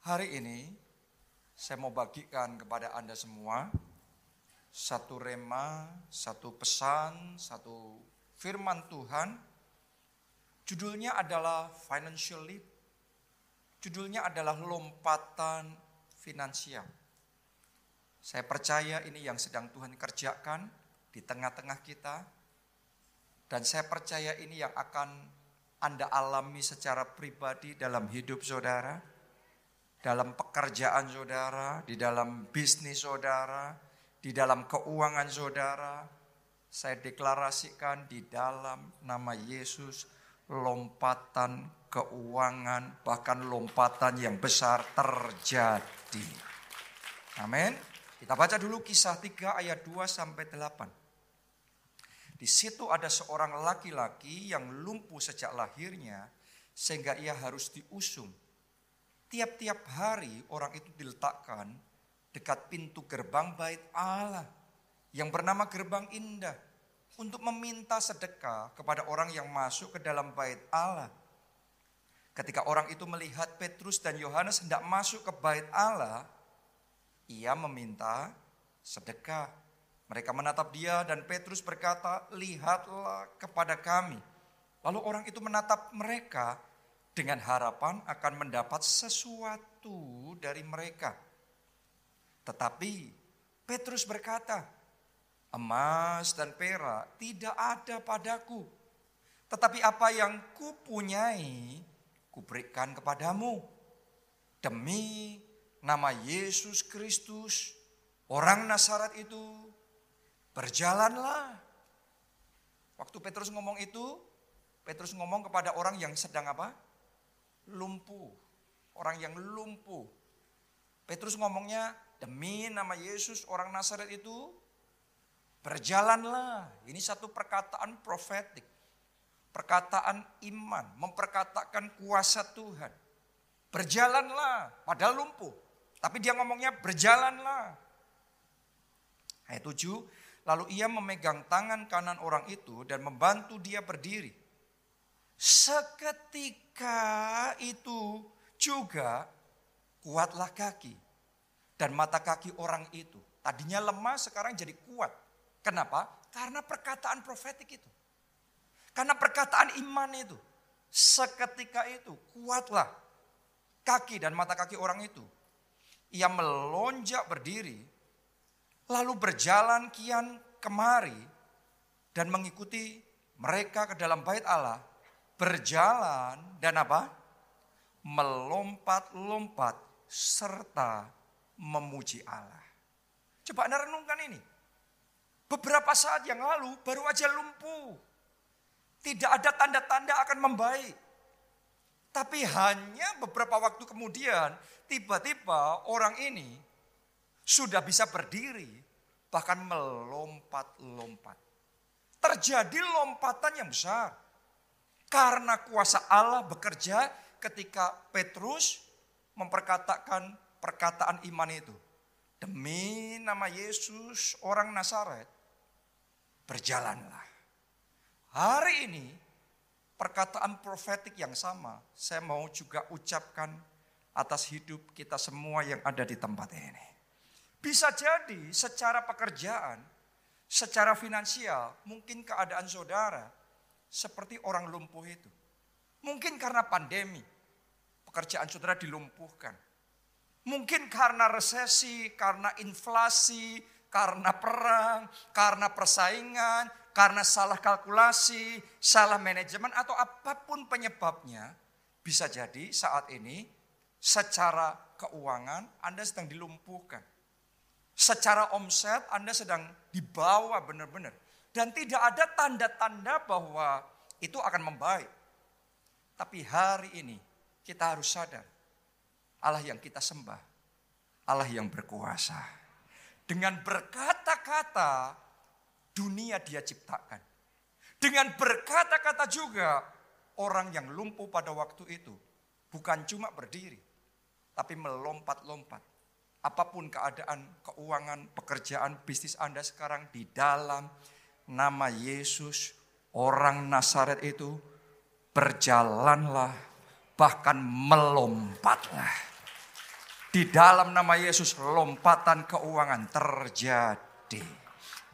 Hari ini saya mau bagikan kepada Anda semua satu rema, satu pesan, satu firman Tuhan. Judulnya adalah financial leap. Judulnya adalah lompatan finansial. Saya percaya ini yang sedang Tuhan kerjakan di tengah-tengah kita. Dan saya percaya ini yang akan Anda alami secara pribadi dalam hidup saudara dalam pekerjaan saudara, di dalam bisnis saudara, di dalam keuangan saudara. Saya deklarasikan di dalam nama Yesus lompatan keuangan, bahkan lompatan yang besar terjadi. Amin. Kita baca dulu kisah 3 ayat 2 sampai 8. Di situ ada seorang laki-laki yang lumpuh sejak lahirnya sehingga ia harus diusung Tiap-tiap hari orang itu diletakkan dekat pintu gerbang bait Allah yang bernama gerbang indah untuk meminta sedekah kepada orang yang masuk ke dalam bait Allah. Ketika orang itu melihat Petrus dan Yohanes hendak masuk ke bait Allah, ia meminta sedekah. Mereka menatap dia dan Petrus berkata, "Lihatlah kepada kami." Lalu orang itu menatap mereka dengan harapan akan mendapat sesuatu dari mereka. Tetapi Petrus berkata, "Emas dan perak tidak ada padaku, tetapi apa yang kupunyai kuberikan kepadamu. Demi nama Yesus Kristus, orang Nasaret itu, berjalanlah." Waktu Petrus ngomong itu, Petrus ngomong kepada orang yang sedang apa? Lumpuh. Orang yang lumpuh. Petrus ngomongnya, demi nama Yesus orang Nazaret itu berjalanlah. Ini satu perkataan profetik. Perkataan iman, memperkatakan kuasa Tuhan. Berjalanlah, padahal lumpuh. Tapi dia ngomongnya berjalanlah. Ayat 7, lalu ia memegang tangan kanan orang itu dan membantu dia berdiri. Seketika itu juga kuatlah kaki dan mata kaki orang itu. Tadinya lemah sekarang jadi kuat. Kenapa? Karena perkataan profetik itu. Karena perkataan iman itu. Seketika itu kuatlah kaki dan mata kaki orang itu. Ia melonjak berdiri, lalu berjalan kian kemari dan mengikuti mereka ke dalam bait Allah berjalan dan apa? Melompat-lompat serta memuji Allah. Coba Anda renungkan ini. Beberapa saat yang lalu baru aja lumpuh. Tidak ada tanda-tanda akan membaik. Tapi hanya beberapa waktu kemudian tiba-tiba orang ini sudah bisa berdiri bahkan melompat-lompat. Terjadi lompatan yang besar. Karena kuasa Allah bekerja ketika Petrus memperkatakan perkataan iman itu. Demi nama Yesus orang Nazaret, berjalanlah. Hari ini perkataan profetik yang sama saya mau juga ucapkan atas hidup kita semua yang ada di tempat ini. Bisa jadi secara pekerjaan, secara finansial, mungkin keadaan saudara seperti orang lumpuh itu. Mungkin karena pandemi, pekerjaan saudara dilumpuhkan. Mungkin karena resesi, karena inflasi, karena perang, karena persaingan, karena salah kalkulasi, salah manajemen, atau apa pun penyebabnya, bisa jadi saat ini secara keuangan Anda sedang dilumpuhkan. Secara omset Anda sedang dibawa benar-benar. Dan tidak ada tanda-tanda bahwa itu akan membaik. Tapi hari ini kita harus sadar. Allah yang kita sembah. Allah yang berkuasa. Dengan berkata-kata dunia dia ciptakan. Dengan berkata-kata juga orang yang lumpuh pada waktu itu. Bukan cuma berdiri. Tapi melompat-lompat. Apa pun keadaan, keuangan, pekerjaan, bisnis Anda sekarang di dalam nama Yesus, orang Nazaret itu berjalanlah, bahkan melompatlah. Di dalam nama Yesus lompatan keuangan terjadi.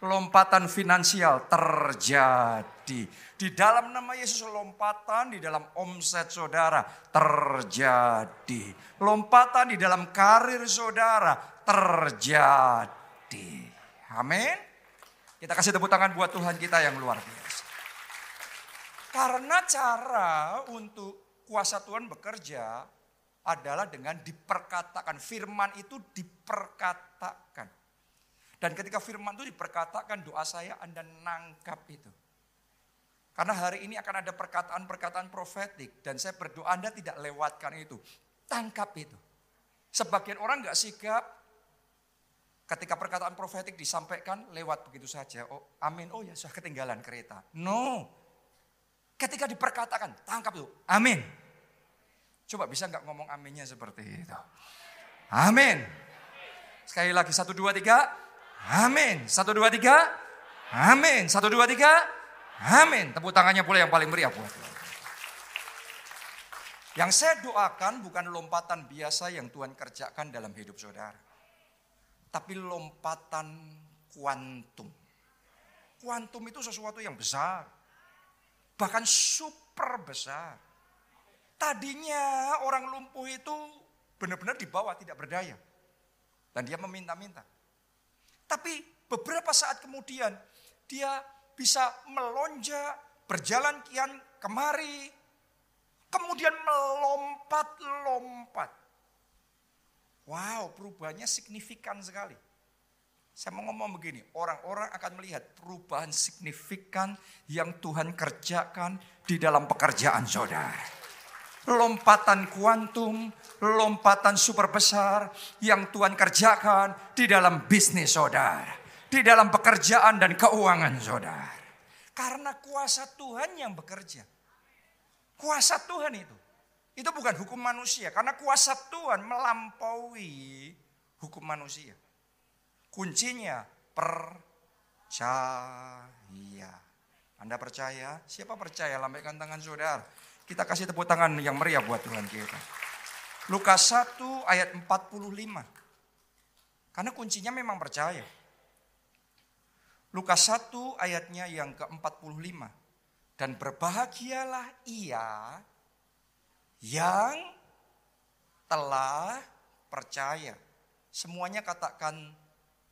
Lompatan finansial terjadi. Di dalam nama Yesus lompatan di dalam omset saudara terjadi. Lompatan di dalam karir saudara terjadi. Amin. Kita kasih tepuk tangan buat Tuhan kita yang luar biasa. Karena cara untuk kuasa Tuhan bekerja adalah dengan diperkatakan. Firman itu diperkatakan. Dan ketika firman itu diperkatakan doa saya Anda nangkap itu. Karena hari ini akan ada perkataan-perkataan profetik. Dan saya berdoa Anda tidak lewatkan itu. Tangkap itu. Sebagian orang nggak sigap. Ketika perkataan profetik disampaikan lewat begitu saja. Oh amin, oh ya sudah ketinggalan kereta. No. Ketika diperkatakan, tangkap itu. Amin. Coba bisa nggak ngomong aminnya seperti itu? Amin. Sekali lagi satu dua tiga. Amin. Satu dua tiga. Amin. Satu dua tiga. Amin. Tepuk tangannya pula yang paling meriah buat Yang saya doakan bukan lompatan biasa yang Tuhan kerjakan dalam hidup saudara. Tapi lompatan kuantum. Kuantum itu sesuatu yang besar. Bahkan super besar. Tadinya orang lumpuh itu benar-benar di bawah tidak berdaya. Dan dia meminta-minta. Tapi beberapa saat kemudian dia bisa melonjak, berjalan kian kemari, kemudian melompat-lompat. Wow, perubahannya signifikan sekali. Saya mau ngomong begini, orang-orang akan melihat perubahan signifikan yang Tuhan kerjakan di dalam pekerjaan saudara lompatan kuantum, lompatan super besar yang Tuhan kerjakan di dalam bisnis saudara, di dalam pekerjaan dan keuangan saudara. Karena kuasa Tuhan yang bekerja. Kuasa Tuhan itu. Itu bukan hukum manusia. Karena kuasa Tuhan melampaui hukum manusia. Kuncinya percaya. Anda percaya? Siapa percaya? Lambaikan tangan saudara. Kita kasih tepuk tangan yang meriah buat Tuhan kita. Lukas 1 ayat 45. Karena kuncinya memang percaya. Lukas 1 ayatnya yang ke-45. Dan berbahagialah ia yang telah percaya. Semuanya katakan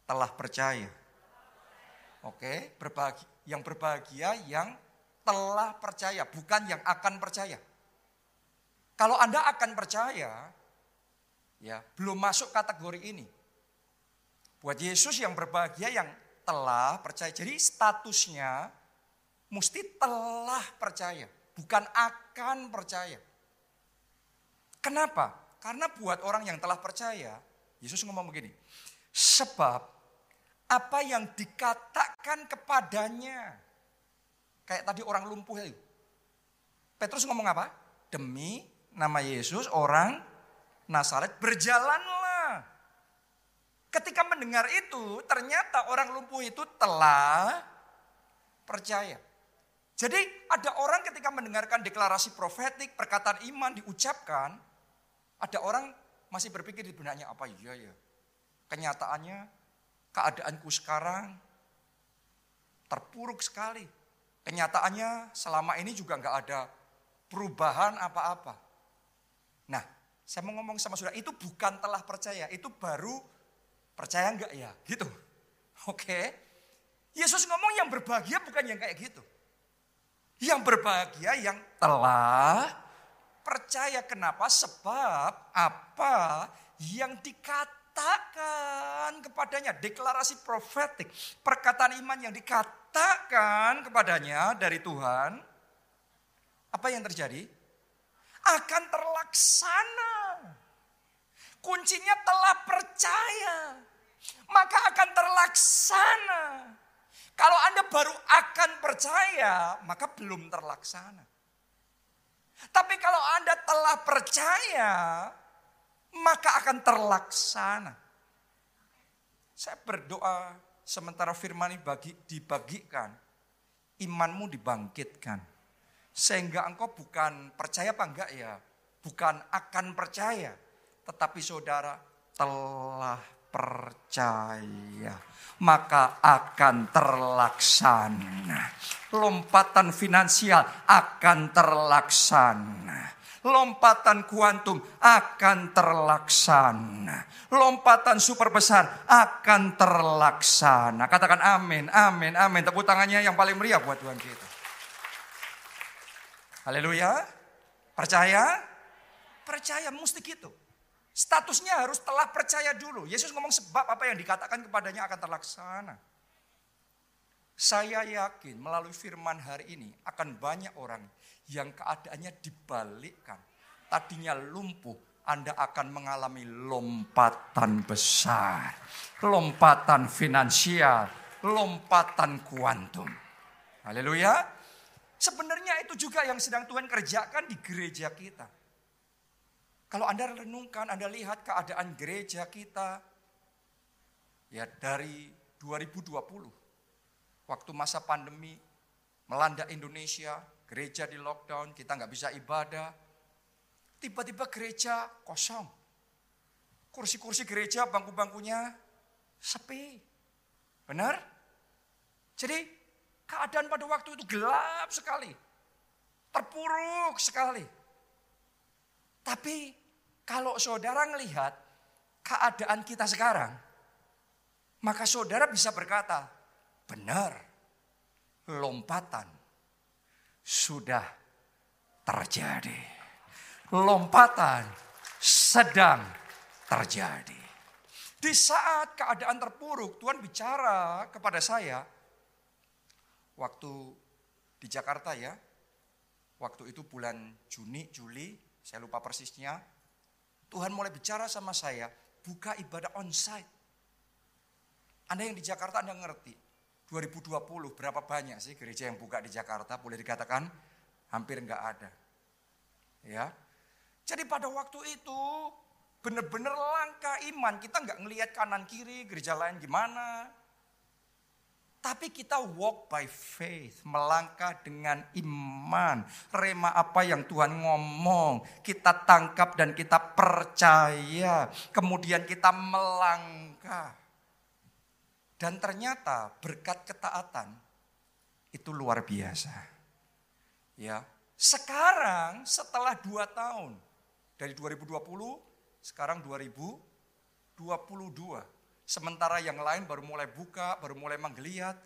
telah percaya. Oke, berbahagia, yang berbahagia yang telah percaya, bukan yang akan percaya. Kalau Anda akan percaya, ya belum masuk kategori ini. Buat Yesus yang berbahagia yang telah percaya. Jadi statusnya mesti telah percaya, bukan akan percaya. Kenapa? Karena buat orang yang telah percaya, Yesus ngomong begini. Sebab apa yang dikatakan kepadanya Kayak tadi orang lumpuh itu. Petrus ngomong apa? Demi nama Yesus orang Nazaret berjalanlah. Ketika mendengar itu ternyata orang lumpuh itu telah percaya. Jadi ada orang ketika mendengarkan deklarasi profetik, perkataan iman diucapkan, ada orang masih berpikir di benaknya apa iya ya. Kenyataannya keadaanku sekarang terpuruk sekali. Kenyataannya selama ini juga nggak ada perubahan apa-apa. Nah, saya mau ngomong sama saudara, itu bukan telah percaya, itu baru percaya nggak ya, gitu. Oke, Yesus ngomong yang berbahagia bukan yang kayak gitu. Yang berbahagia yang telah percaya. Kenapa? Sebab apa yang dikatakan kepadanya. Deklarasi profetik. Perkataan iman yang dikatakan kepadanya dari Tuhan, apa yang terjadi? Akan terlaksana. Kuncinya telah percaya, maka akan terlaksana. Kalau Anda baru akan percaya, maka belum terlaksana. Tapi kalau Anda telah percaya, maka akan terlaksana. Saya berdoa sementara firman ini bagi, dibagikan, imanmu dibangkitkan. Sehingga engkau bukan percaya apa enggak ya, bukan akan percaya. Tetapi saudara telah percaya, maka akan terlaksana. Lompatan finansial akan terlaksana. Lompatan kuantum akan terlaksana. Lompatan super besar akan terlaksana. Katakan amin, amin, amin. Tepuk tangannya yang paling meriah buat Tuhan kita. Haleluya. Percaya? Percaya mesti gitu. Statusnya harus telah percaya dulu. Yesus ngomong sebab apa yang dikatakan kepadanya akan terlaksana. Saya yakin melalui firman hari ini akan banyak orang yang keadaannya dibalikkan. Tadinya lumpuh, Anda akan mengalami lompatan besar. Lompatan finansial, lompatan kuantum. Haleluya. Sebenarnya itu juga yang sedang Tuhan kerjakan di gereja kita. Kalau Anda renungkan, Anda lihat keadaan gereja kita ya dari 2020 waktu masa pandemi melanda Indonesia, gereja di lockdown, kita nggak bisa ibadah. Tiba-tiba gereja kosong. Kursi-kursi gereja, bangku-bangkunya sepi. Benar? Jadi keadaan pada waktu itu gelap sekali. Terpuruk sekali. Tapi kalau saudara melihat keadaan kita sekarang, maka saudara bisa berkata, benar, lompatan sudah terjadi. Lompatan sedang terjadi. Di saat keadaan terpuruk, Tuhan bicara kepada saya waktu di Jakarta ya. Waktu itu bulan Juni, Juli, saya lupa persisnya. Tuhan mulai bicara sama saya, buka ibadah onsite. Anda yang di Jakarta Anda ngerti, 2020 berapa banyak sih gereja yang buka di Jakarta? Boleh dikatakan hampir enggak ada. Ya. Jadi pada waktu itu benar-benar langka iman. Kita enggak ngelihat kanan kiri gereja lain gimana. Tapi kita walk by faith, melangkah dengan iman. Rema apa yang Tuhan ngomong, kita tangkap dan kita percaya. Kemudian kita melangkah. Dan ternyata berkat ketaatan itu luar biasa. Ya, sekarang setelah dua tahun dari 2020 sekarang 2022 Sementara yang lain baru mulai buka, baru mulai menggeliat.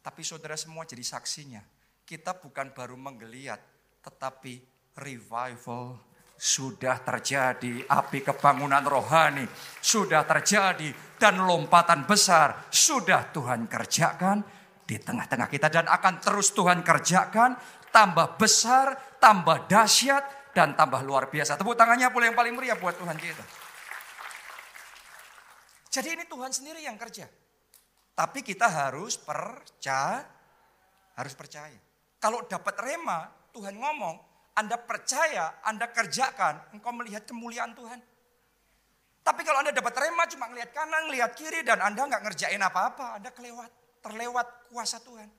Tapi saudara semua jadi saksinya. Kita bukan baru menggeliat, tetapi revival sudah terjadi. Api kebangunan rohani sudah terjadi. Dan lompatan besar sudah Tuhan kerjakan di tengah-tengah kita. Dan akan terus Tuhan kerjakan tambah besar, tambah dahsyat, dan tambah luar biasa. Tepuk tangannya boleh yang paling meriah buat Tuhan kita. Jadi ini Tuhan sendiri yang kerja. Tapi kita harus percaya, harus percaya. Kalau dapat rema, Tuhan ngomong, Anda percaya, Anda kerjakan, engkau melihat kemuliaan Tuhan. Tapi kalau Anda dapat rema cuma ngelihat kanan, ngelihat kiri dan Anda nggak ngerjain apa-apa, Anda kelewat, terlewat kuasa Tuhan.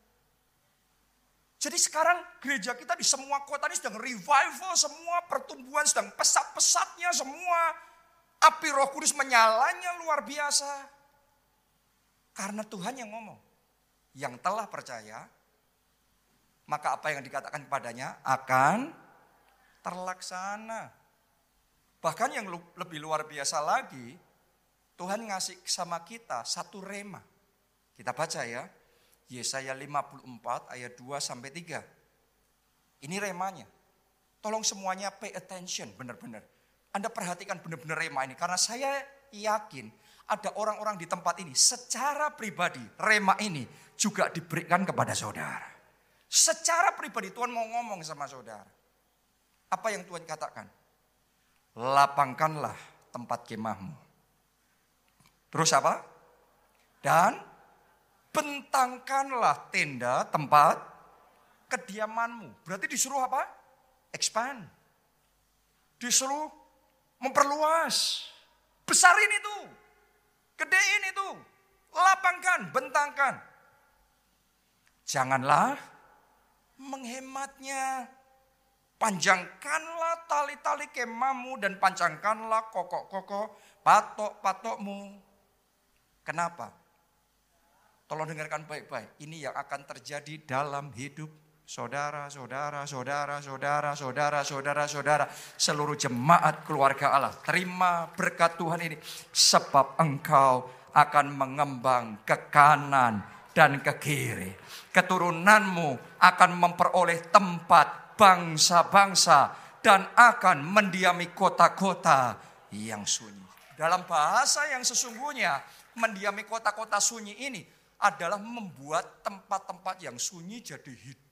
Jadi sekarang gereja kita di semua kota ini sedang revival, semua pertumbuhan sedang pesat-pesatnya, semua Api roh kudus menyalanya luar biasa. Karena Tuhan yang ngomong. Yang telah percaya, maka apa yang dikatakan kepadanya akan terlaksana. Bahkan yang lebih luar biasa lagi, Tuhan ngasih sama kita satu rema. Kita baca ya, Yesaya 54 ayat 2 sampai 3. Ini remanya. Tolong semuanya pay attention benar-benar. Anda perhatikan benar-benar rema ini. Karena saya yakin ada orang-orang di tempat ini secara pribadi rema ini juga diberikan kepada saudara. Secara pribadi Tuhan mau ngomong sama saudara. Apa yang Tuhan katakan? Lapangkanlah tempat kemahmu. Terus apa? Dan bentangkanlah tenda tempat kediamanmu. Berarti disuruh apa? Expand. Disuruh memperluas. Besarin itu. Gedein itu. Lapangkan, bentangkan. Janganlah menghematnya. Panjangkanlah tali-tali kemamu dan panjangkanlah kokok-kokok patok-patokmu. Kenapa? Tolong dengarkan baik-baik. Ini yang akan terjadi dalam hidup saudara, saudara, saudara, saudara, saudara, saudara, saudara, seluruh jemaat keluarga Allah. Terima berkat Tuhan ini sebab engkau akan mengembang ke kanan dan ke kiri. Keturunanmu akan memperoleh tempat bangsa-bangsa dan akan mendiami kota-kota yang sunyi. Dalam bahasa yang sesungguhnya, mendiami kota-kota sunyi ini adalah membuat tempat-tempat yang sunyi jadi hidup,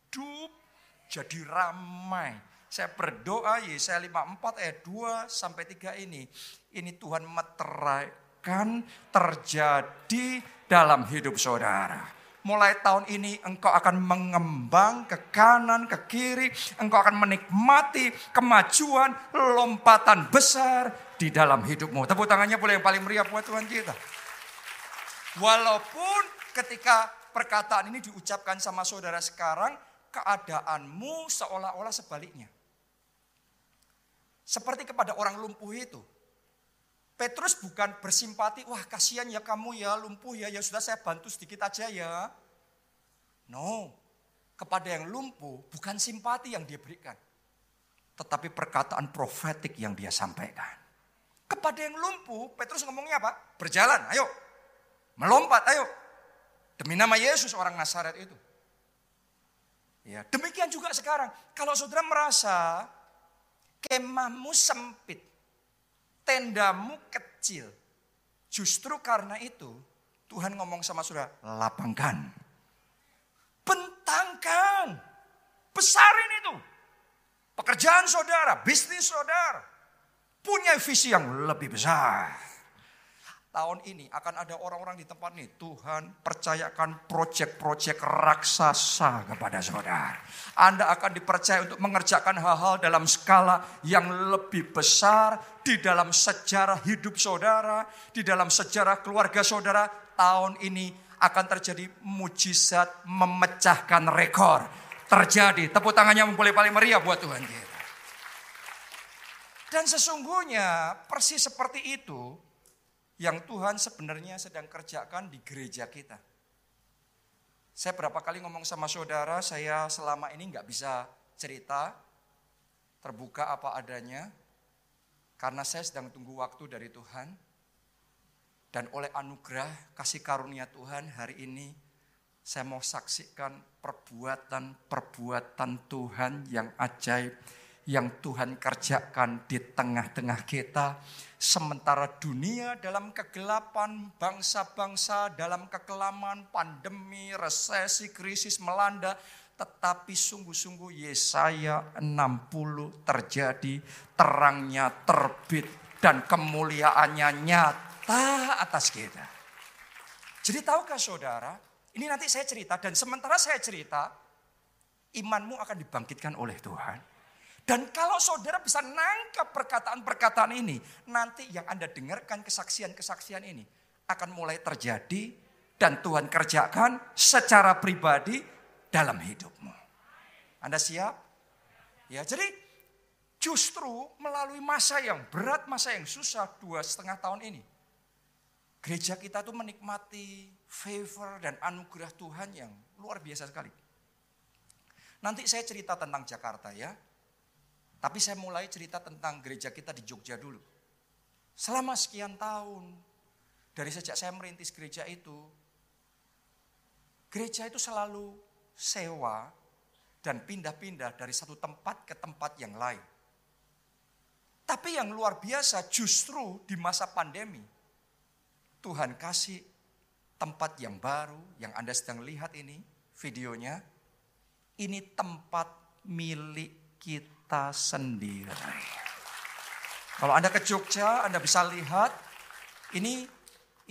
jadi ramai. Saya berdoa Yesaya 54 ayat 2 sampai 3 ini. Ini Tuhan meterai akan terjadi dalam hidup saudara. Mulai tahun ini engkau akan mengembang ke kanan, ke kiri. Engkau akan menikmati kemajuan, lompatan besar di dalam hidupmu. Tepuk tangannya boleh yang paling meriah buat Tuhan kita. Walaupun ketika perkataan ini diucapkan sama saudara sekarang, keadaanmu seolah-olah sebaliknya. Seperti kepada orang lumpuh itu. Petrus bukan bersimpati, wah kasihan ya kamu ya lumpuh ya, ya sudah saya bantu sedikit aja ya. No, kepada yang lumpuh bukan simpati yang dia berikan. Tetapi perkataan profetik yang dia sampaikan. Kepada yang lumpuh, Petrus ngomongnya apa? Berjalan, ayo. Melompat, ayo. Demi nama Yesus orang Nazaret itu. Ya, demikian juga sekarang. Kalau saudara merasa kemahmu sempit, tendamu kecil. Justru karena itu Tuhan ngomong sama saudara, lapangkan. Bentangkan. Besarin itu. Pekerjaan saudara, bisnis saudara. Punya visi yang lebih besar tahun ini akan ada orang-orang di tempat ini. Tuhan percayakan proyek-proyek raksasa kepada saudara. Anda akan dipercaya untuk mengerjakan hal-hal dalam skala yang lebih besar di dalam sejarah hidup saudara, di dalam sejarah keluarga saudara. Tahun ini akan terjadi mujizat memecahkan rekor. Terjadi. Tepuk tangannya boleh paling meriah buat Tuhan. Dan sesungguhnya persis seperti itu yang Tuhan sebenarnya sedang kerjakan di gereja kita. Saya berapa kali ngomong sama saudara, saya selama ini nggak bisa cerita, terbuka apa adanya, karena saya sedang tunggu waktu dari Tuhan. Dan oleh anugerah kasih karunia Tuhan hari ini, saya mau saksikan perbuatan-perbuatan Tuhan yang ajaib, yang Tuhan kerjakan di tengah-tengah kita Sementara dunia dalam kegelapan, bangsa-bangsa dalam kekelaman, pandemi, resesi, krisis melanda, tetapi sungguh-sungguh Yesaya 60 terjadi, terangnya terbit dan kemuliaannya nyata atas kita. Jadi tahukah saudara, ini nanti saya cerita dan sementara saya cerita, imanmu akan dibangkitkan oleh Tuhan. Dan kalau saudara bisa nangkap perkataan-perkataan ini, nanti yang Anda dengarkan kesaksian-kesaksian ini akan mulai terjadi dan Tuhan kerjakan secara pribadi dalam hidupmu. Anda siap? Ya, jadi justru melalui masa yang berat, masa yang susah dua setengah tahun ini, gereja kita tuh menikmati favor dan anugerah Tuhan yang luar biasa sekali. Nanti saya cerita tentang Jakarta ya. Tapi saya mulai cerita tentang gereja kita di Jogja dulu. Selama sekian tahun, dari sejak saya merintis gereja itu, gereja itu selalu sewa dan pindah-pindah dari satu tempat ke tempat yang lain. Tapi yang luar biasa justru di masa pandemi, Tuhan kasih tempat yang baru yang Anda sedang lihat ini, videonya. Ini tempat milik kita kita sendiri. Kalau Anda ke Jogja, Anda bisa lihat ini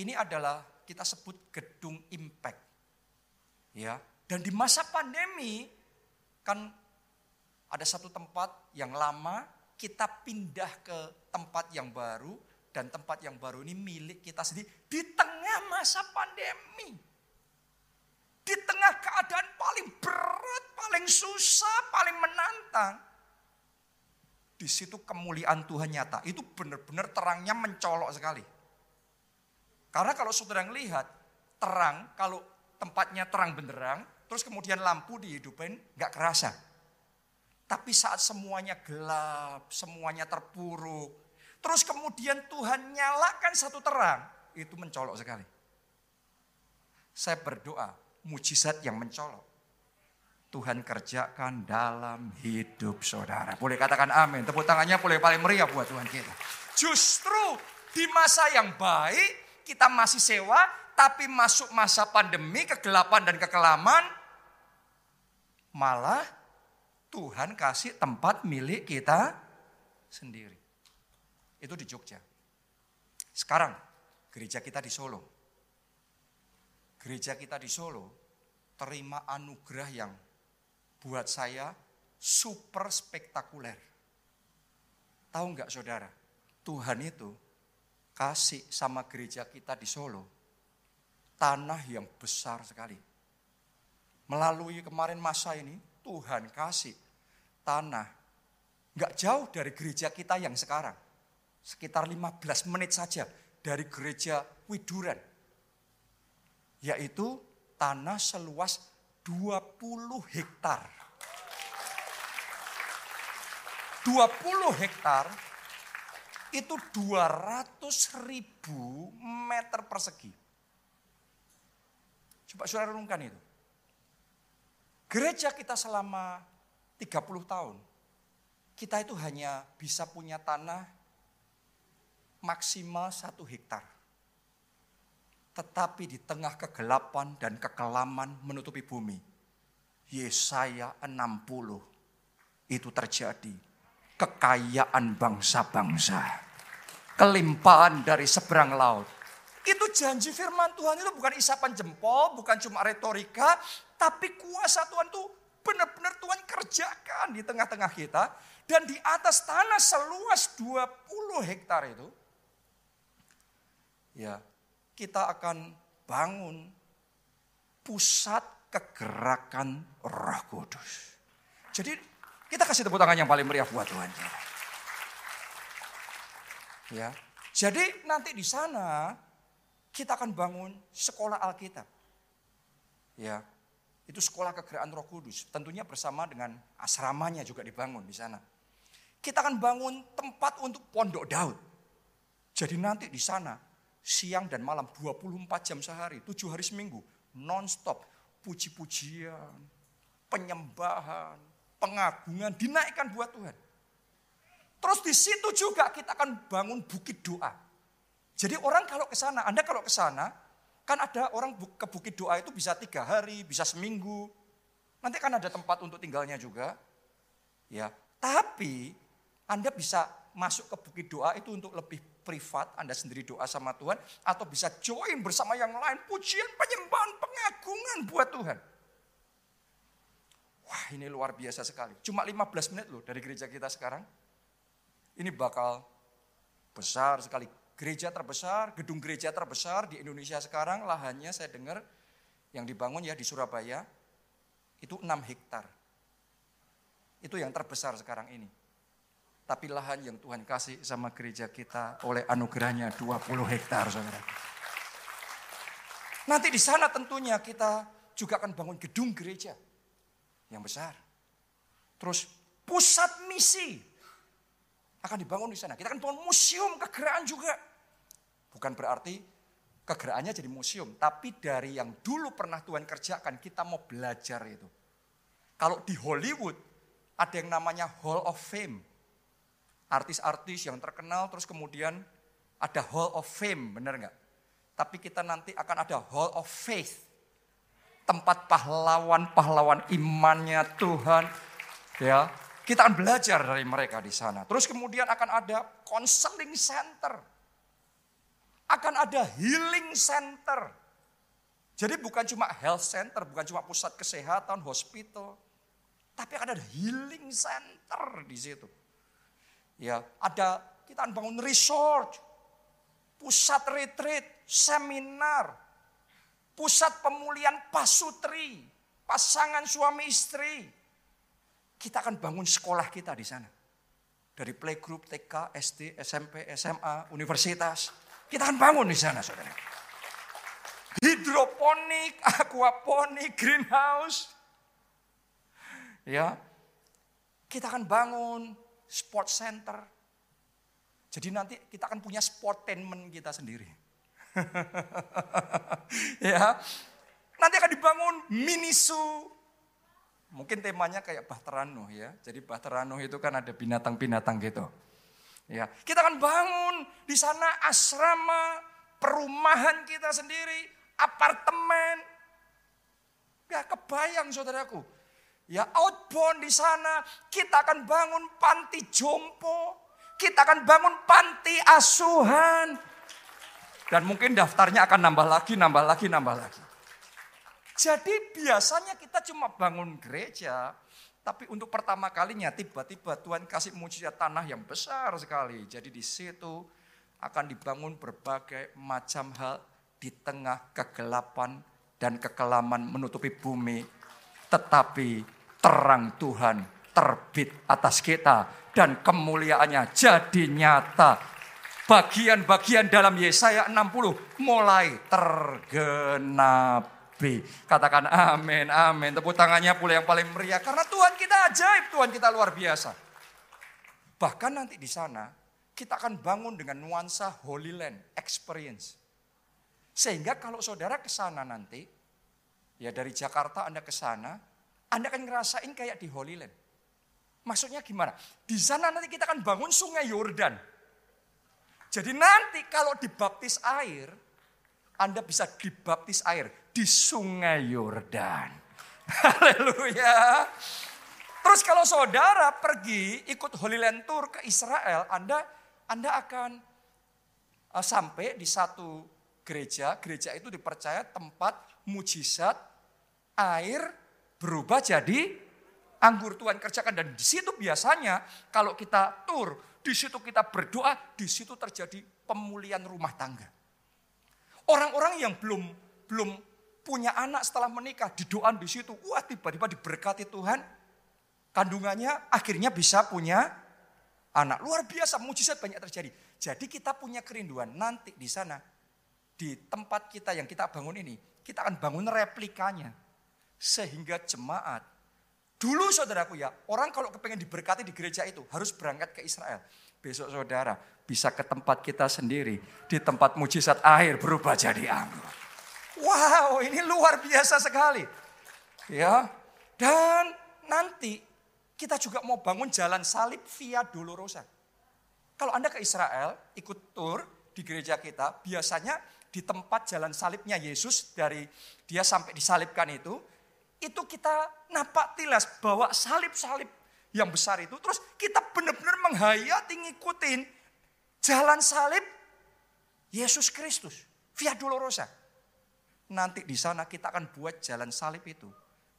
ini adalah kita sebut gedung impact. Ya. Dan di masa pandemi kan ada satu tempat yang lama kita pindah ke tempat yang baru dan tempat yang baru ini milik kita sendiri di tengah masa pandemi. Di tengah keadaan paling berat, paling susah, paling menantang di situ kemuliaan Tuhan nyata. Itu benar-benar terangnya mencolok sekali. Karena kalau saudara lihat terang, kalau tempatnya terang benderang, terus kemudian lampu dihidupin, nggak kerasa. Tapi saat semuanya gelap, semuanya terpuruk, terus kemudian Tuhan nyalakan satu terang, itu mencolok sekali. Saya berdoa, mujizat yang mencolok. Tuhan kerjakan dalam hidup saudara. Boleh katakan amin. Tepuk tangannya boleh paling meriah buat Tuhan kita. Justru di masa yang baik kita masih sewa, tapi masuk masa pandemi, kegelapan dan kekelaman, malah Tuhan kasih tempat milik kita sendiri. Itu di Jogja. Sekarang gereja kita di Solo. Gereja kita di Solo terima anugerah yang buat saya super spektakuler. Tahu nggak saudara, Tuhan itu kasih sama gereja kita di Solo tanah yang besar sekali. Melalui kemarin masa ini, Tuhan kasih tanah nggak jauh dari gereja kita yang sekarang. Sekitar 15 menit saja dari gereja Widuran. Yaitu tanah seluas 20 hektar. 20 hektar itu 200 ribu meter persegi. Coba saudara renungkan itu. Gereja kita selama 30 tahun, kita itu hanya bisa punya tanah maksimal satu hektar. Tetapi di tengah kegelapan dan kekelaman menutupi bumi. Yesaya 60 itu terjadi. Kekayaan bangsa-bangsa. Kelimpahan dari seberang laut. Itu janji firman Tuhan itu bukan isapan jempol, bukan cuma retorika. Tapi kuasa Tuhan itu benar-benar Tuhan kerjakan di tengah-tengah kita. Dan di atas tanah seluas 20 hektar itu. Ya, kita akan bangun pusat kegerakan Roh Kudus. Jadi kita kasih tepuk tangan yang paling meriah buat Tuhan. Ya. Jadi nanti di sana kita akan bangun sekolah Alkitab. Ya. Itu sekolah kegerakan Roh Kudus. Tentunya bersama dengan asramanya juga dibangun di sana. Kita akan bangun tempat untuk pondok Daud. Jadi nanti di sana siang dan malam 24 jam sehari, 7 hari seminggu, non-stop puji-pujian, penyembahan, pengagungan dinaikkan buat Tuhan. Terus di situ juga kita akan bangun bukit doa. Jadi orang kalau ke sana, Anda kalau ke sana, kan ada orang ke bukit doa itu bisa tiga hari, bisa seminggu. Nanti kan ada tempat untuk tinggalnya juga. Ya, tapi Anda bisa masuk ke bukit doa itu untuk lebih privat, Anda sendiri doa sama Tuhan, atau bisa join bersama yang lain, pujian, penyembahan, pengagungan buat Tuhan. Wah ini luar biasa sekali. Cuma 15 menit loh dari gereja kita sekarang. Ini bakal besar sekali. Gereja terbesar, gedung gereja terbesar di Indonesia sekarang lahannya saya dengar yang dibangun ya di Surabaya itu 6 hektar. Itu yang terbesar sekarang ini. Tapi lahan yang Tuhan kasih sama gereja kita oleh anugerahnya 20 hektar saudara. Nanti di sana tentunya kita juga akan bangun gedung gereja yang besar. Terus pusat misi akan dibangun di sana. Kita akan bangun museum kegeraan juga. Bukan berarti kegeraannya jadi museum. Tapi dari yang dulu pernah Tuhan kerjakan kita mau belajar itu. Kalau di Hollywood ada yang namanya Hall of Fame artis-artis yang terkenal terus kemudian ada Hall of Fame, benar nggak? Tapi kita nanti akan ada Hall of Faith. Tempat pahlawan-pahlawan imannya Tuhan. Ya, kita akan belajar dari mereka di sana. Terus kemudian akan ada counseling center. Akan ada healing center. Jadi bukan cuma health center, bukan cuma pusat kesehatan, hospital. Tapi akan ada healing center di situ. Ya, ada kita bangun resort, pusat retreat, seminar, pusat pemulihan pasutri, pasangan suami istri. Kita akan bangun sekolah kita di sana. Dari playgroup, TK, SD, SMP, SMA, universitas. Kita akan bangun di sana saudara. Hidroponik, aquaponik, greenhouse. Ya, kita akan bangun sport center. Jadi nanti kita akan punya sportainment kita sendiri. ya, nanti akan dibangun minisu. Mungkin temanya kayak Bahtera Nuh ya. Jadi Bahtera Nuh itu kan ada binatang-binatang gitu. Ya, kita akan bangun di sana asrama, perumahan kita sendiri, apartemen. Gak kebayang saudaraku. Ya outbound di sana, kita akan bangun panti jompo, kita akan bangun panti asuhan. Dan mungkin daftarnya akan nambah lagi, nambah lagi, nambah lagi. Jadi biasanya kita cuma bangun gereja, tapi untuk pertama kalinya tiba-tiba Tuhan kasih mujizat tanah yang besar sekali. Jadi di situ akan dibangun berbagai macam hal di tengah kegelapan dan kekelaman menutupi bumi. Tetapi terang Tuhan terbit atas kita dan kemuliaannya jadi nyata bagian-bagian dalam Yesaya 60 mulai tergenapi. Katakan amin, amin. Tepuk tangannya pula yang paling meriah. Karena Tuhan kita ajaib, Tuhan kita luar biasa. Bahkan nanti di sana, kita akan bangun dengan nuansa Holy Land experience. Sehingga kalau saudara ke sana nanti, ya dari Jakarta Anda ke sana, Anda akan ngerasain kayak di Holy Land. Maksudnya gimana? Di sana nanti kita akan bangun sungai Yordan. Jadi nanti kalau dibaptis air, Anda bisa dibaptis air di sungai Yordan. Haleluya. Terus kalau saudara pergi ikut Holy Land Tour ke Israel, Anda Anda akan uh, sampai di satu gereja. Gereja itu dipercaya tempat mujizat air berubah jadi anggur Tuhan kerjakan dan di situ biasanya kalau kita tur di situ kita berdoa, di situ terjadi pemulihan rumah tangga. Orang-orang yang belum belum punya anak setelah menikah, di doa di situ, wah tiba-tiba diberkati Tuhan, kandungannya akhirnya bisa punya anak. Luar biasa, mujizat banyak terjadi. Jadi kita punya kerinduan nanti di sana, di tempat kita yang kita bangun ini, kita akan bangun replikanya. Sehingga jemaat Dulu saudaraku ya, orang kalau kepengen diberkati di gereja itu harus berangkat ke Israel. Besok saudara bisa ke tempat kita sendiri. Di tempat mujizat air berubah jadi anggur. Wow ini luar biasa sekali. Ya, dan nanti kita juga mau bangun jalan salib via Dolorosa. Kalau Anda ke Israel, ikut tur di gereja kita, biasanya di tempat jalan salibnya Yesus dari dia sampai disalibkan itu, itu kita napak tilas bawa salib-salib yang besar itu. Terus kita benar-benar menghayati ngikutin jalan salib Yesus Kristus. Via Dolorosa. Nanti di sana kita akan buat jalan salib itu.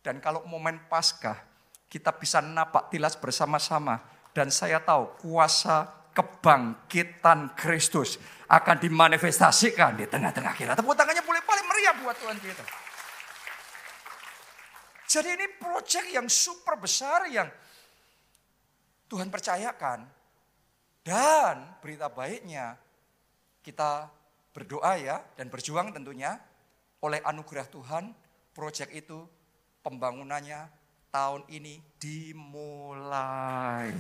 Dan kalau momen Paskah, kita bisa napak tilas bersama-sama. Dan saya tahu kuasa kebangkitan Kristus akan dimanifestasikan di tengah-tengah kita. Tepuk tangannya boleh paling meriah buat Tuhan kita. Jadi ini proyek yang super besar yang Tuhan percayakan. Dan berita baiknya kita berdoa ya dan berjuang tentunya oleh anugerah Tuhan proyek itu pembangunannya tahun ini dimulai.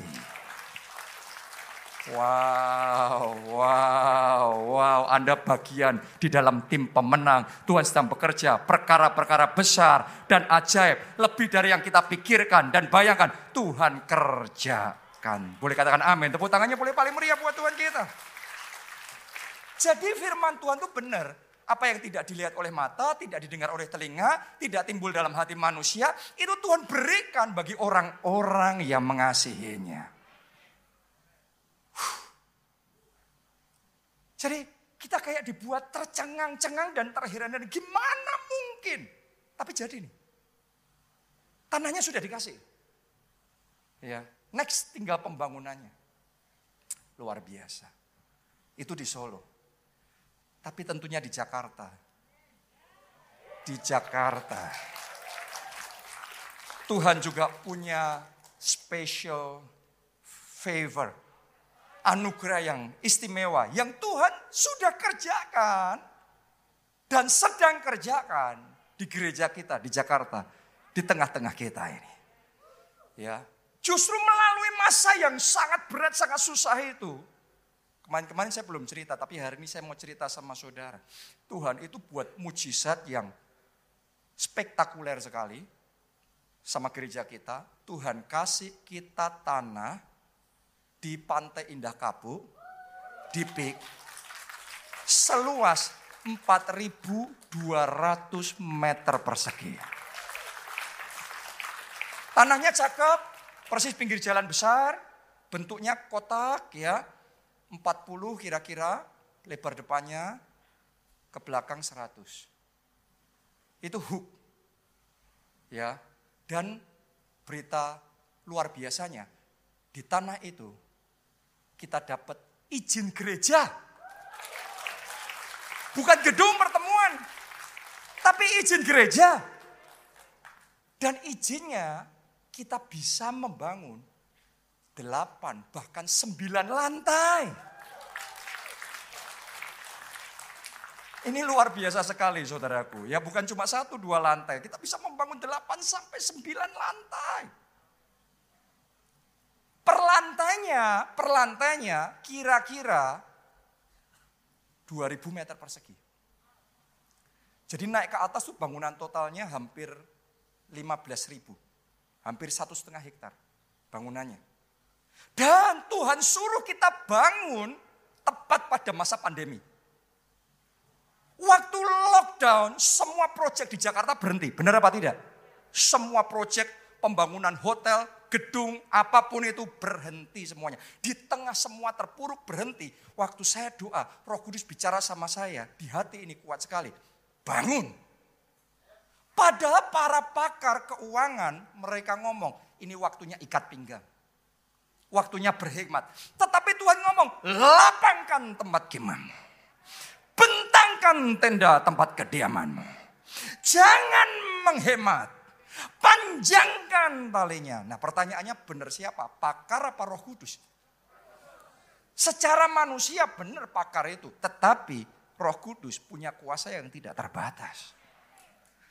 Wow, wow, wow. Anda bagian di dalam tim pemenang. Tuhan sedang bekerja perkara-perkara besar dan ajaib. Lebih dari yang kita pikirkan dan bayangkan. Tuhan kerjakan. Boleh katakan amin. Tepuk tangannya boleh paling meriah buat Tuhan kita. Jadi firman Tuhan itu benar. Apa yang tidak dilihat oleh mata, tidak didengar oleh telinga, tidak timbul dalam hati manusia. Itu Tuhan berikan bagi orang-orang yang mengasihinya. Jadi kita kayak dibuat tercengang-cengang dan terheran-heran. Gimana mungkin? Tapi jadi nih. Tanahnya sudah dikasih. Ya, next tinggal pembangunannya. Luar biasa. Itu di Solo. Tapi tentunya di Jakarta. Di Jakarta. Tuhan juga punya special favor anugerah yang istimewa yang Tuhan sudah kerjakan dan sedang kerjakan di gereja kita di Jakarta, di tengah-tengah kita ini. Ya, justru melalui masa yang sangat berat, sangat susah itu. Kemarin-kemarin saya belum cerita, tapi hari ini saya mau cerita sama saudara. Tuhan itu buat mujizat yang spektakuler sekali sama gereja kita. Tuhan kasih kita tanah di Pantai Indah Kapu, di Pik, seluas 4.200 meter persegi. Tanahnya cakep, persis pinggir jalan besar, bentuknya kotak ya, 40 kira-kira lebar depannya, ke belakang 100. Itu hook. Ya, dan berita luar biasanya di tanah itu kita dapat izin gereja. Bukan gedung pertemuan, tapi izin gereja. Dan izinnya kita bisa membangun delapan bahkan sembilan lantai. Ini luar biasa sekali saudaraku. Ya bukan cuma satu dua lantai. Kita bisa membangun delapan sampai sembilan lantai. Perlantainya, perlantainya kira-kira 2000 meter persegi. Jadi naik ke atas tuh bangunan totalnya hampir 15 ribu. Hampir satu setengah hektar bangunannya. Dan Tuhan suruh kita bangun tepat pada masa pandemi. Waktu lockdown, semua proyek di Jakarta berhenti. Benar apa tidak? Semua proyek pembangunan hotel, gedung, apa pun itu berhenti semuanya. Di tengah semua terpuruk berhenti. Waktu saya doa, roh kudus bicara sama saya, di hati ini kuat sekali. Bangun. Padahal para pakar keuangan mereka ngomong, ini waktunya ikat pinggang. Waktunya berhikmat. Tetapi Tuhan ngomong, lapangkan tempat kemahmu. Bentangkan tenda tempat kediamanmu. Jangan menghemat Panjangkan talinya. Nah pertanyaannya benar siapa? Pakar apa roh kudus? Secara manusia benar pakar itu. Tetapi roh kudus punya kuasa yang tidak terbatas.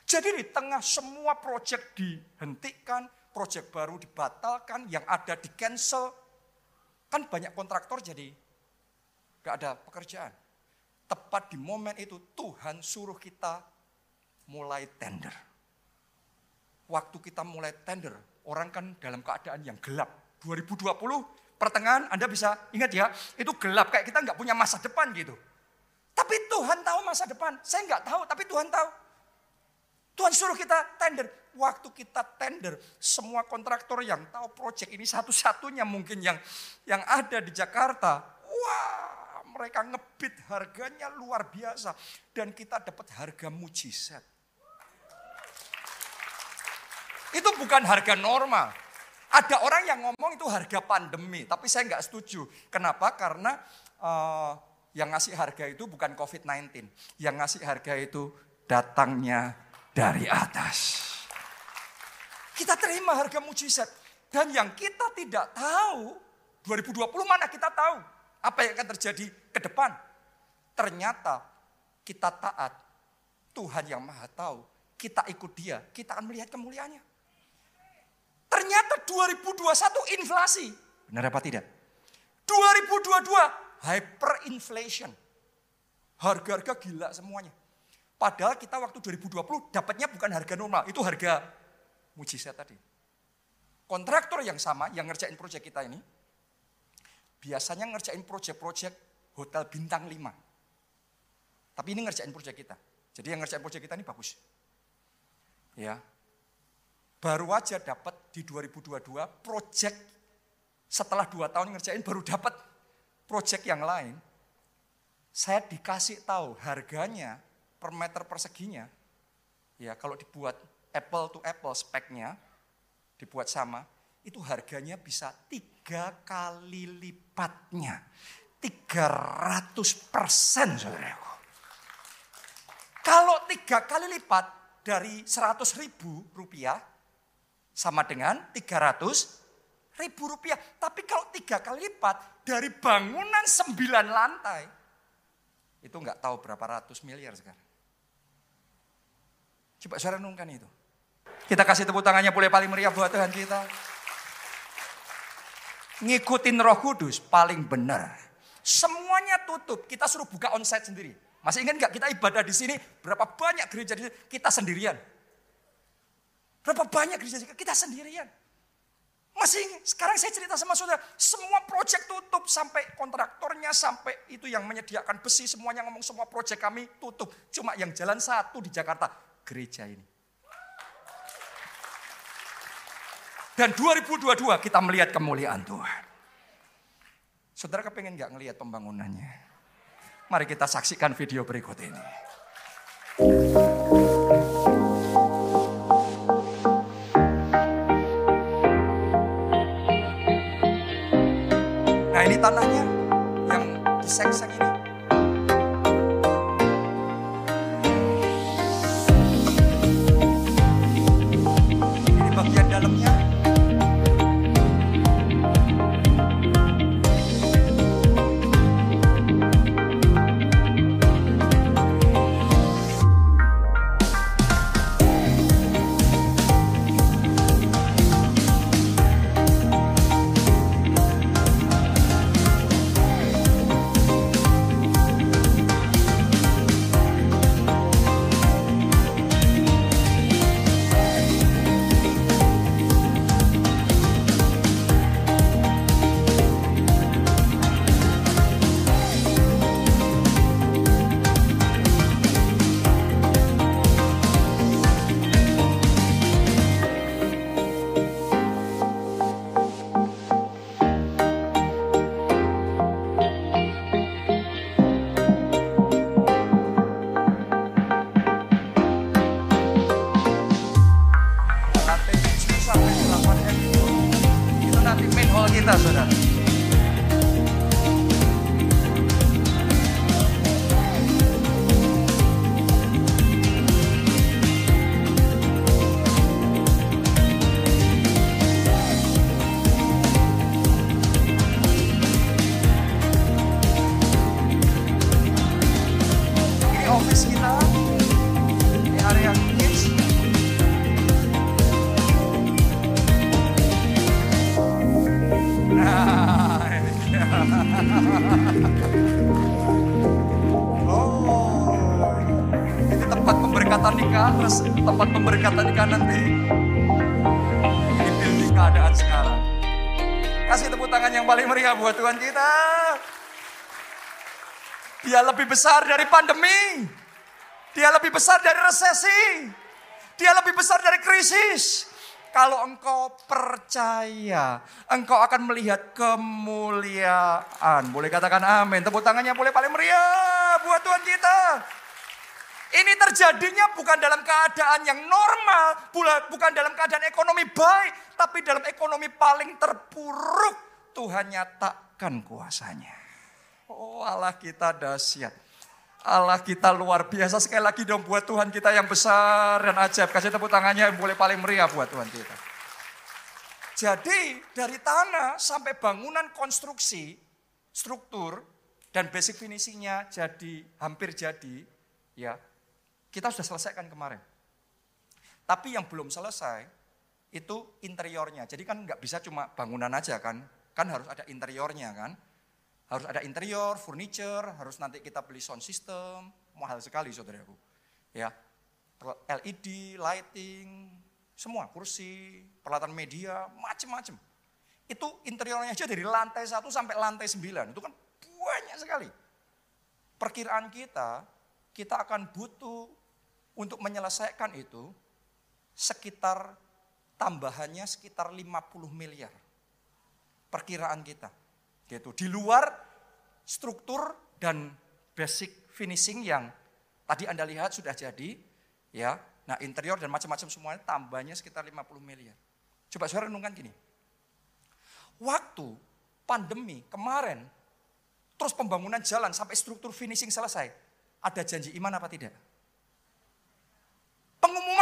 Jadi di tengah semua proyek dihentikan, proyek baru dibatalkan, yang ada di cancel. Kan banyak kontraktor jadi gak ada pekerjaan. Tepat di momen itu Tuhan suruh kita mulai tender waktu kita mulai tender, orang kan dalam keadaan yang gelap. 2020 pertengahan Anda bisa ingat ya, itu gelap kayak kita nggak punya masa depan gitu. Tapi Tuhan tahu masa depan. Saya nggak tahu, tapi Tuhan tahu. Tuhan suruh kita tender. Waktu kita tender, semua kontraktor yang tahu proyek ini satu-satunya mungkin yang yang ada di Jakarta. Wah, mereka ngebit harganya luar biasa. Dan kita dapat harga mujizat. Itu bukan harga normal. Ada orang yang ngomong itu harga pandemi, tapi saya nggak setuju. Kenapa? Karena uh, yang ngasih harga itu bukan COVID-19. Yang ngasih harga itu datangnya dari atas. Kita terima harga mujizat. Dan yang kita tidak tahu, 2020 mana kita tahu apa yang akan terjadi ke depan. Ternyata kita taat, Tuhan yang maha tahu, kita ikut dia, kita akan melihat kemuliaannya. Ternyata 2021 inflasi. Benar apa tidak? 2022 hyperinflation. Harga-harga gila semuanya. Padahal kita waktu 2020 dapatnya bukan harga normal, itu harga mujizat tadi. Kontraktor yang sama yang ngerjain proyek kita ini, biasanya ngerjain proyek-proyek hotel bintang 5. Tapi ini ngerjain proyek kita. Jadi yang ngerjain proyek kita ini bagus. Ya, baru aja dapat di 2022 project setelah dua tahun ngerjain baru dapat project yang lain. Saya dikasih tahu harganya per meter perseginya. Ya kalau dibuat apple to apple speknya dibuat sama, itu harganya bisa tiga kali lipatnya. 300 persen saudaraku. Kalau tiga kali lipat dari 100 ribu rupiah, sama dengan 300 ribu rupiah. Tapi kalau tiga kali lipat dari bangunan sembilan lantai, itu nggak tahu berapa ratus miliar sekarang. Coba saya renungkan itu. Kita kasih tepuk tangannya boleh paling meriah buat Tuhan kita. Ngikutin roh kudus paling benar. Semuanya tutup, kita suruh buka onsite sendiri. Masih ingat nggak kita ibadah di sini, berapa banyak gereja di sini, kita sendirian. Berapa banyak gereja kita sendirian. Masih sekarang saya cerita sama saudara, semua proyek tutup sampai kontraktornya, sampai itu yang menyediakan besi, semuanya ngomong semua proyek kami tutup. Cuma yang jalan satu di Jakarta, gereja ini. Dan 2022 kita melihat kemuliaan Tuhan. Saudara kepengen gak ngelihat pembangunannya? Mari kita saksikan video berikut ini. Tanahnya yang disek-sek ini. Ini terus tempat pemberkatan nikah nanti. Ini building keadaan sekarang. Kasih tepuk tangan yang paling meriah buat Tuhan kita. Dia lebih besar dari pandemi. Dia lebih besar dari resesi. Dia lebih besar dari krisis. Kalau engkau percaya, engkau akan melihat kemuliaan. Boleh katakan amin. Tepuk tangannya boleh paling meriah buat Tuhan kita. Ini terjadinya bukan dalam keadaan yang normal, bukan dalam keadaan ekonomi baik, tapi dalam ekonomi paling terpuruk. Tuhan nyatakan kuasanya. Oh Allah kita dahsyat. Allah kita luar biasa. Sekali lagi dong buat Tuhan kita yang besar dan ajaib. Kasih tepuk tangannya yang boleh paling meriah buat Tuhan kita. Jadi dari tanah sampai bangunan konstruksi, struktur, dan basic finishingnya jadi hampir jadi, ya kita sudah selesaikan kemarin. Tapi yang belum selesai itu interiornya. Jadi kan nggak bisa cuma bangunan aja kan, kan harus ada interiornya kan. Harus ada interior, furniture, harus nanti kita beli sound system, mahal sekali saudaraku. Ya, LED, lighting, semua kursi, peralatan media, macam-macam. Itu interiornya aja dari lantai 1 sampai lantai 9, itu kan banyak sekali. Perkiraan kita, kita akan butuh untuk menyelesaikan itu sekitar tambahannya sekitar 50 miliar. Perkiraan kita. Gitu. Di luar struktur dan basic finishing yang tadi Anda lihat sudah jadi, ya. Nah, interior dan macam-macam semuanya tambahnya sekitar 50 miliar. Coba saudara renungkan gini. Waktu pandemi kemarin, terus pembangunan jalan sampai struktur finishing selesai, ada janji iman apa tidak?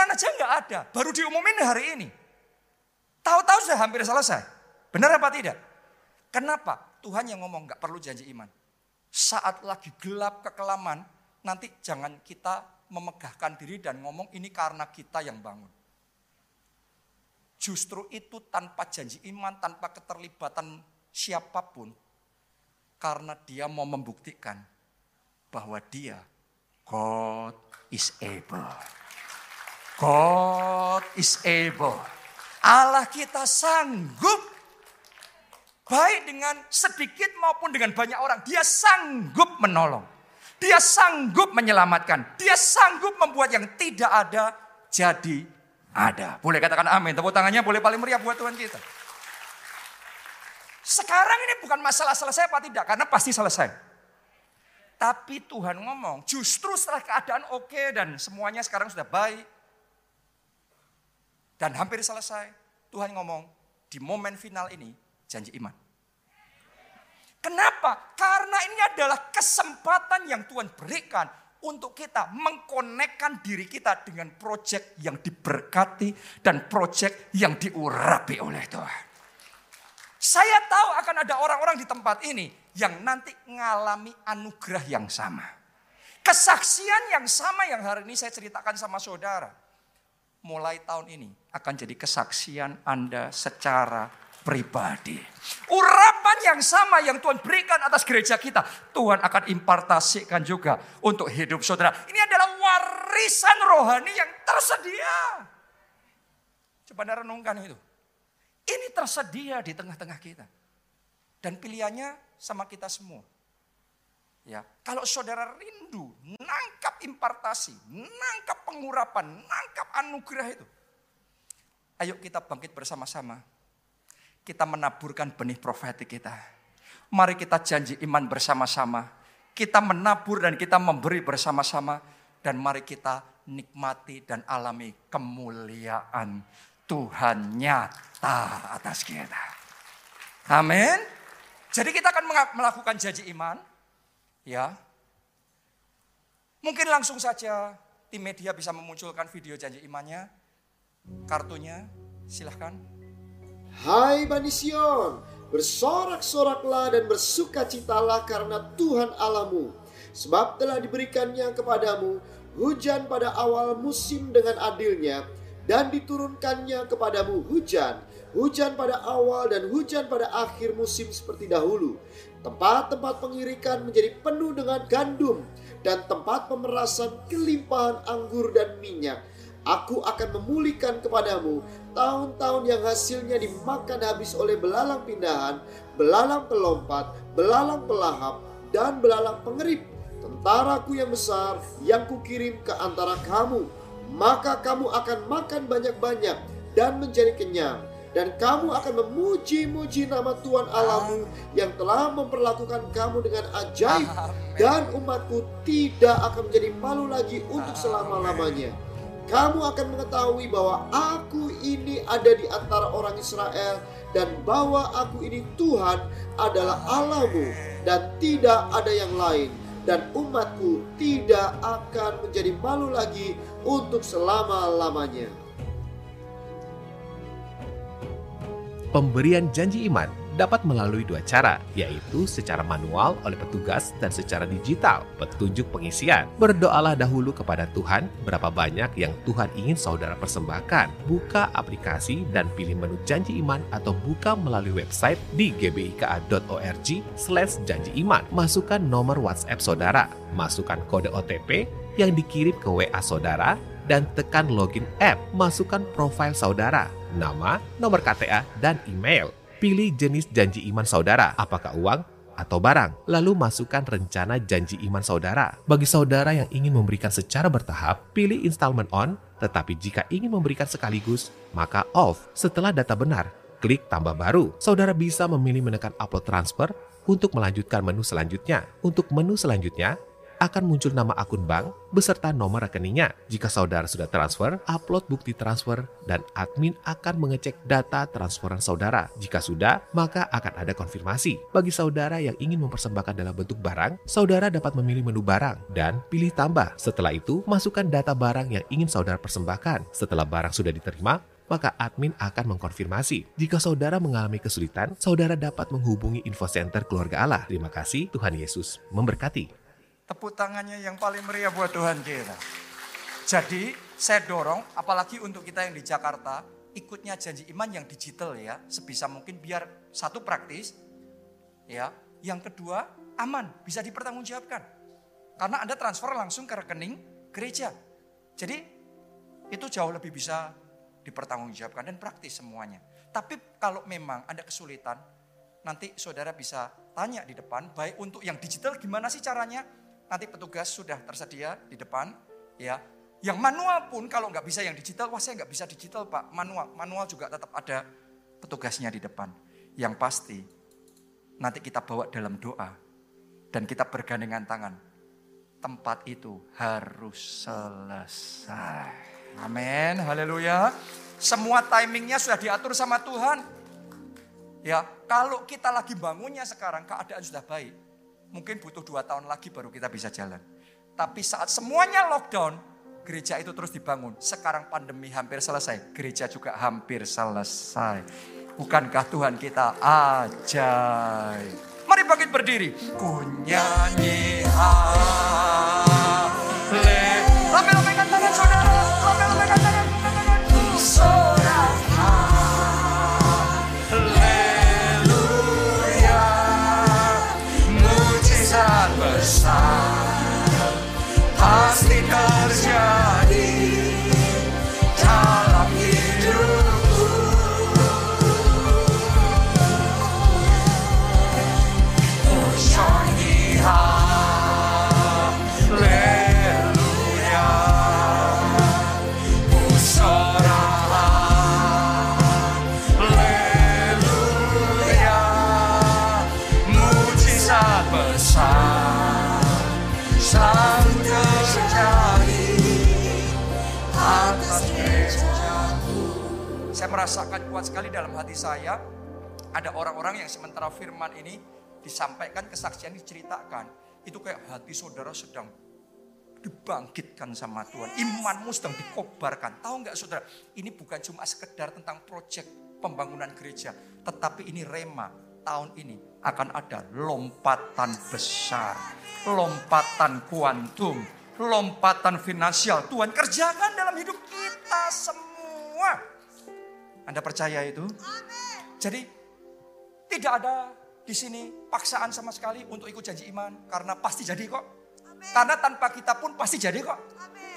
Pengumuman aja nggak ada, baru diumumin hari ini. Tahu-tahu sudah hampir selesai. Benar apa tidak? Kenapa? Tuhan yang ngomong nggak perlu janji iman. Saat lagi gelap kekelaman, nanti jangan kita memegahkan diri dan ngomong ini karena kita yang bangun. Justru itu tanpa janji iman, tanpa keterlibatan siapa pun, karena dia mau membuktikan bahwa dia God is able. God is able. Allah kita sanggup baik dengan sedikit maupun dengan banyak orang. Dia sanggup menolong. Dia sanggup menyelamatkan. Dia sanggup membuat yang tidak ada jadi ada. Boleh katakan amin. Tepuk tangannya boleh paling meriah buat Tuhan kita. Sekarang ini bukan masalah selesai apa tidak. Karena pasti selesai. Tapi Tuhan ngomong justru setelah keadaan oke dan semuanya sekarang sudah baik dan hampir selesai. Tuhan ngomong, di momen final ini janji iman. Kenapa? Karena ini adalah kesempatan yang Tuhan berikan untuk kita mengkonekkan diri kita dengan proyek yang diberkati dan proyek yang diurapi oleh Tuhan. Saya tahu akan ada orang-orang di tempat ini yang nanti mengalami anugerah yang sama. Kesaksian yang sama yang hari ini saya ceritakan sama saudara mulai tahun ini akan jadi kesaksian Anda secara pribadi. Urapan yang sama yang Tuhan berikan atas gereja kita, Tuhan akan impartasikan juga untuk hidup saudara. Ini adalah warisan rohani yang tersedia. Coba Anda renungkan itu. Ini tersedia di tengah-tengah kita. Dan pilihannya sama kita semua. Ya, kalau saudara rindu, nangkap impartasi, nangkap pengurapan, nangkap anugerah itu. Ayo kita bangkit bersama-sama. Kita menaburkan benih profetik kita. Mari kita janji iman bersama-sama. Kita menabur dan kita memberi bersama-sama. Dan mari kita nikmati dan alami kemuliaan Tuhan nyata atas kita. Amin. Jadi kita akan melakukan janji iman Ya. Mungkin langsung saja tim media bisa memunculkan video janji imannya. Kartunya, silahkan. Hai Bani Sion, bersorak-soraklah dan bersukacitalah karena Tuhan Alamu. Sebab telah diberikannya kepadamu hujan pada awal musim dengan adilnya dan diturunkannya kepadamu hujan, hujan pada awal dan hujan pada akhir musim seperti dahulu Tempat-tempat pengirikan menjadi penuh dengan gandum dan tempat pemerasan kelimpahan anggur dan minyak. Aku akan memulihkan kepadamu tahun-tahun yang hasilnya dimakan habis oleh belalang pindahan, belalang pelompat, belalang pelahap, dan belalang pengerip. Tentaraku yang besar yang kukirim ke antara kamu. Maka kamu akan makan banyak-banyak dan menjadi kenyang dan kamu akan memuji-muji nama Tuhan Allahmu yang telah memperlakukan kamu dengan ajaib dan umatku tidak akan menjadi malu lagi untuk selama-lamanya. Kamu akan mengetahui bahwa aku ini ada di antara orang Israel dan bahwa aku ini Tuhan adalah Allahmu dan tidak ada yang lain dan umatku tidak akan menjadi malu lagi untuk selama-lamanya. Pemberian janji iman dapat melalui dua cara, yaitu secara manual oleh petugas dan secara digital, petunjuk pengisian. Berdoalah dahulu kepada Tuhan berapa banyak yang Tuhan ingin saudara persembahkan. Buka aplikasi dan pilih menu janji iman atau buka melalui website di gbika.org slash janji iman. Masukkan nomor WhatsApp saudara, masukkan kode OTP yang dikirim ke WA saudara, dan tekan login app. Masukkan profil saudara, nama, nomor KTA, dan email. Pilih jenis janji iman saudara, apakah uang atau barang. Lalu masukkan rencana janji iman saudara. Bagi saudara yang ingin memberikan secara bertahap, pilih installment on, tetapi jika ingin memberikan sekaligus, maka off. Setelah data benar, klik tambah baru. Saudara bisa memilih menekan upload transfer untuk melanjutkan menu selanjutnya. Untuk menu selanjutnya, akan muncul nama akun bank beserta nomor rekeningnya. Jika saudara sudah transfer, upload bukti transfer dan admin akan mengecek data transferan saudara. Jika sudah, maka akan ada konfirmasi. Bagi saudara yang ingin mempersembahkan dalam bentuk barang, saudara dapat memilih menu barang dan pilih tambah. Setelah itu, masukkan data barang yang ingin saudara persembahkan. Setelah barang sudah diterima, maka admin akan mengkonfirmasi. Jika saudara mengalami kesulitan, saudara dapat menghubungi info center keluarga Allah. Terima kasih, Tuhan Yesus memberkati. Tepuk tangannya yang paling meriah buat Tuhan kita. Jadi saya dorong, apalagi untuk kita yang di Jakarta, ikutnya janji iman yang digital ya, sebisa mungkin biar satu praktis, ya. Yang kedua aman, bisa dipertanggungjawabkan. Karena Anda transfer langsung ke rekening gereja. Jadi itu jauh lebih bisa dipertanggungjawabkan dan praktis semuanya. Tapi kalau memang ada kesulitan, nanti saudara bisa tanya di depan, baik untuk yang digital gimana sih caranya? Nanti petugas sudah tersedia di depan, ya. Yang manual pun kalau nggak bisa yang digital, wah saya nggak bisa digital pak, manual. Manual juga tetap ada petugasnya di depan. Yang pasti nanti kita bawa dalam doa dan kita bergandengan tangan. Tempat itu harus selesai. Amin, haleluya. Semua timingnya sudah diatur sama Tuhan. Ya, kalau kita lagi bangunnya sekarang keadaan sudah baik. Mungkin butuh dua tahun lagi baru kita bisa jalan. Tapi saat semuanya lockdown, gereja itu terus dibangun. Sekarang pandemi hampir selesai, gereja juga hampir selesai. Bukankah Tuhan kita ajaib? Mari bangkit berdiri. Ku nyanyi hale. Atas. Saya merasakan kuat sekali dalam hati saya. Ada orang-orang yang sementara firman ini disampaikan, kesaksian diceritakan. Itu kayak hati saudara sedang dibangkitkan sama Tuhan. Imanmu sedang dikobarkan. Tahu nggak saudara, ini bukan cuma sekedar tentang proyek pembangunan gereja. Tetapi ini rema tahun ini akan ada lompatan besar. Lompatan kuantum. Lompatan finansial. Tuhan kerjakan dalam hidup kita semua. Anda percaya itu? Jadi tidak ada di sini paksaan sama sekali untuk ikut janji iman. Karena pasti jadi kok. Karena tanpa kita pun pasti jadi kok.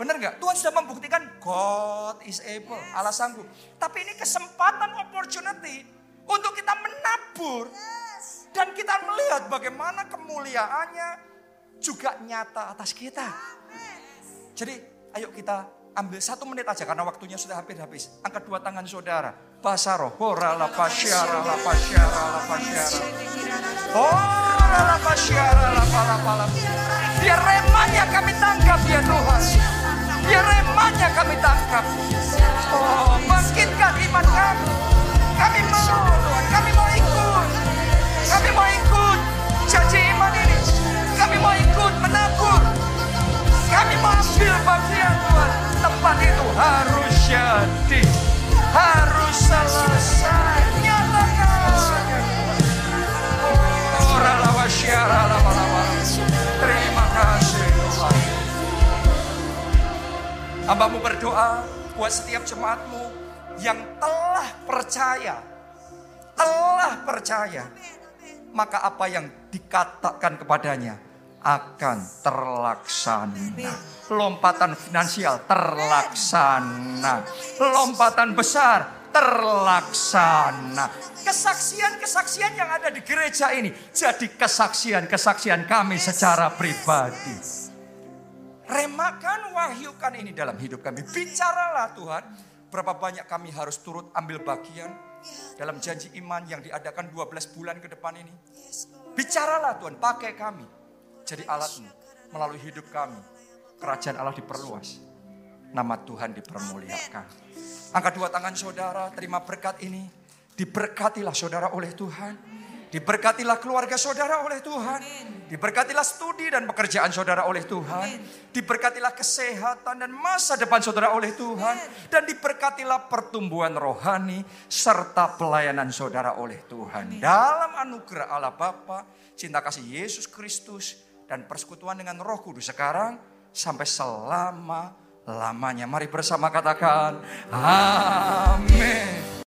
Benar nggak? Tuhan sudah membuktikan God is able. Allah sanggup. Tapi ini kesempatan opportunity untuk kita menabur. Dan kita melihat bagaimana kemuliaannya juga nyata atas kita. Jadi ayo kita ambil satu menit aja karena waktunya sudah hampir habis. Angkat dua tangan saudara. Basaro, hora la pasyara la pasyara la pasyara. Hora la pasyara la pala pala. Biar remanya kami tangkap ya Tuhan. Biar remanya kami tangkap. Oh, bangkitkan iman kami. Kami mau Tuhan, kami mau ikut. Kami mau ikut janji iman ini. Kami mau ikut menabur. Kami mau ambil bagian Tuhan. Tempat itu harus jadi. Harus selesai. Nyatakan. Terima kasih Tuhan. Hambamu berdoa buat setiap jemaatmu yang telah percaya. Telah percaya. Maka apa yang dikatakan kepadanya akan terlaksana. Lompatan finansial terlaksana. Lompatan besar terlaksana. Kesaksian-kesaksian yang ada di gereja ini jadi kesaksian-kesaksian kami secara pribadi. Remakan, wahyukan ini dalam hidup kami. Bicaralah Tuhan, berapa banyak kami harus turut ambil bagian dalam janji iman yang diadakan 12 bulan ke depan ini. Bicaralah Tuhan, pakai kami jadi alatmu melalui hidup kami. Kerajaan Allah diperluas. Nama Tuhan dipermuliakan. Angkat dua tangan saudara, terima berkat ini. Diberkatilah saudara oleh Tuhan. Diberkatilah keluarga saudara oleh Tuhan. Diberkatilah studi dan pekerjaan saudara oleh Tuhan. Diberkatilah kesehatan dan masa depan saudara oleh Tuhan. Dan diberkatilah pertumbuhan rohani serta pelayanan saudara oleh Tuhan. Dalam anugerah Allah Bapa, cinta kasih Yesus Kristus, dan persekutuan dengan roh kudus sekarang sampai selama lamanya. Mari bersama katakan, Amin.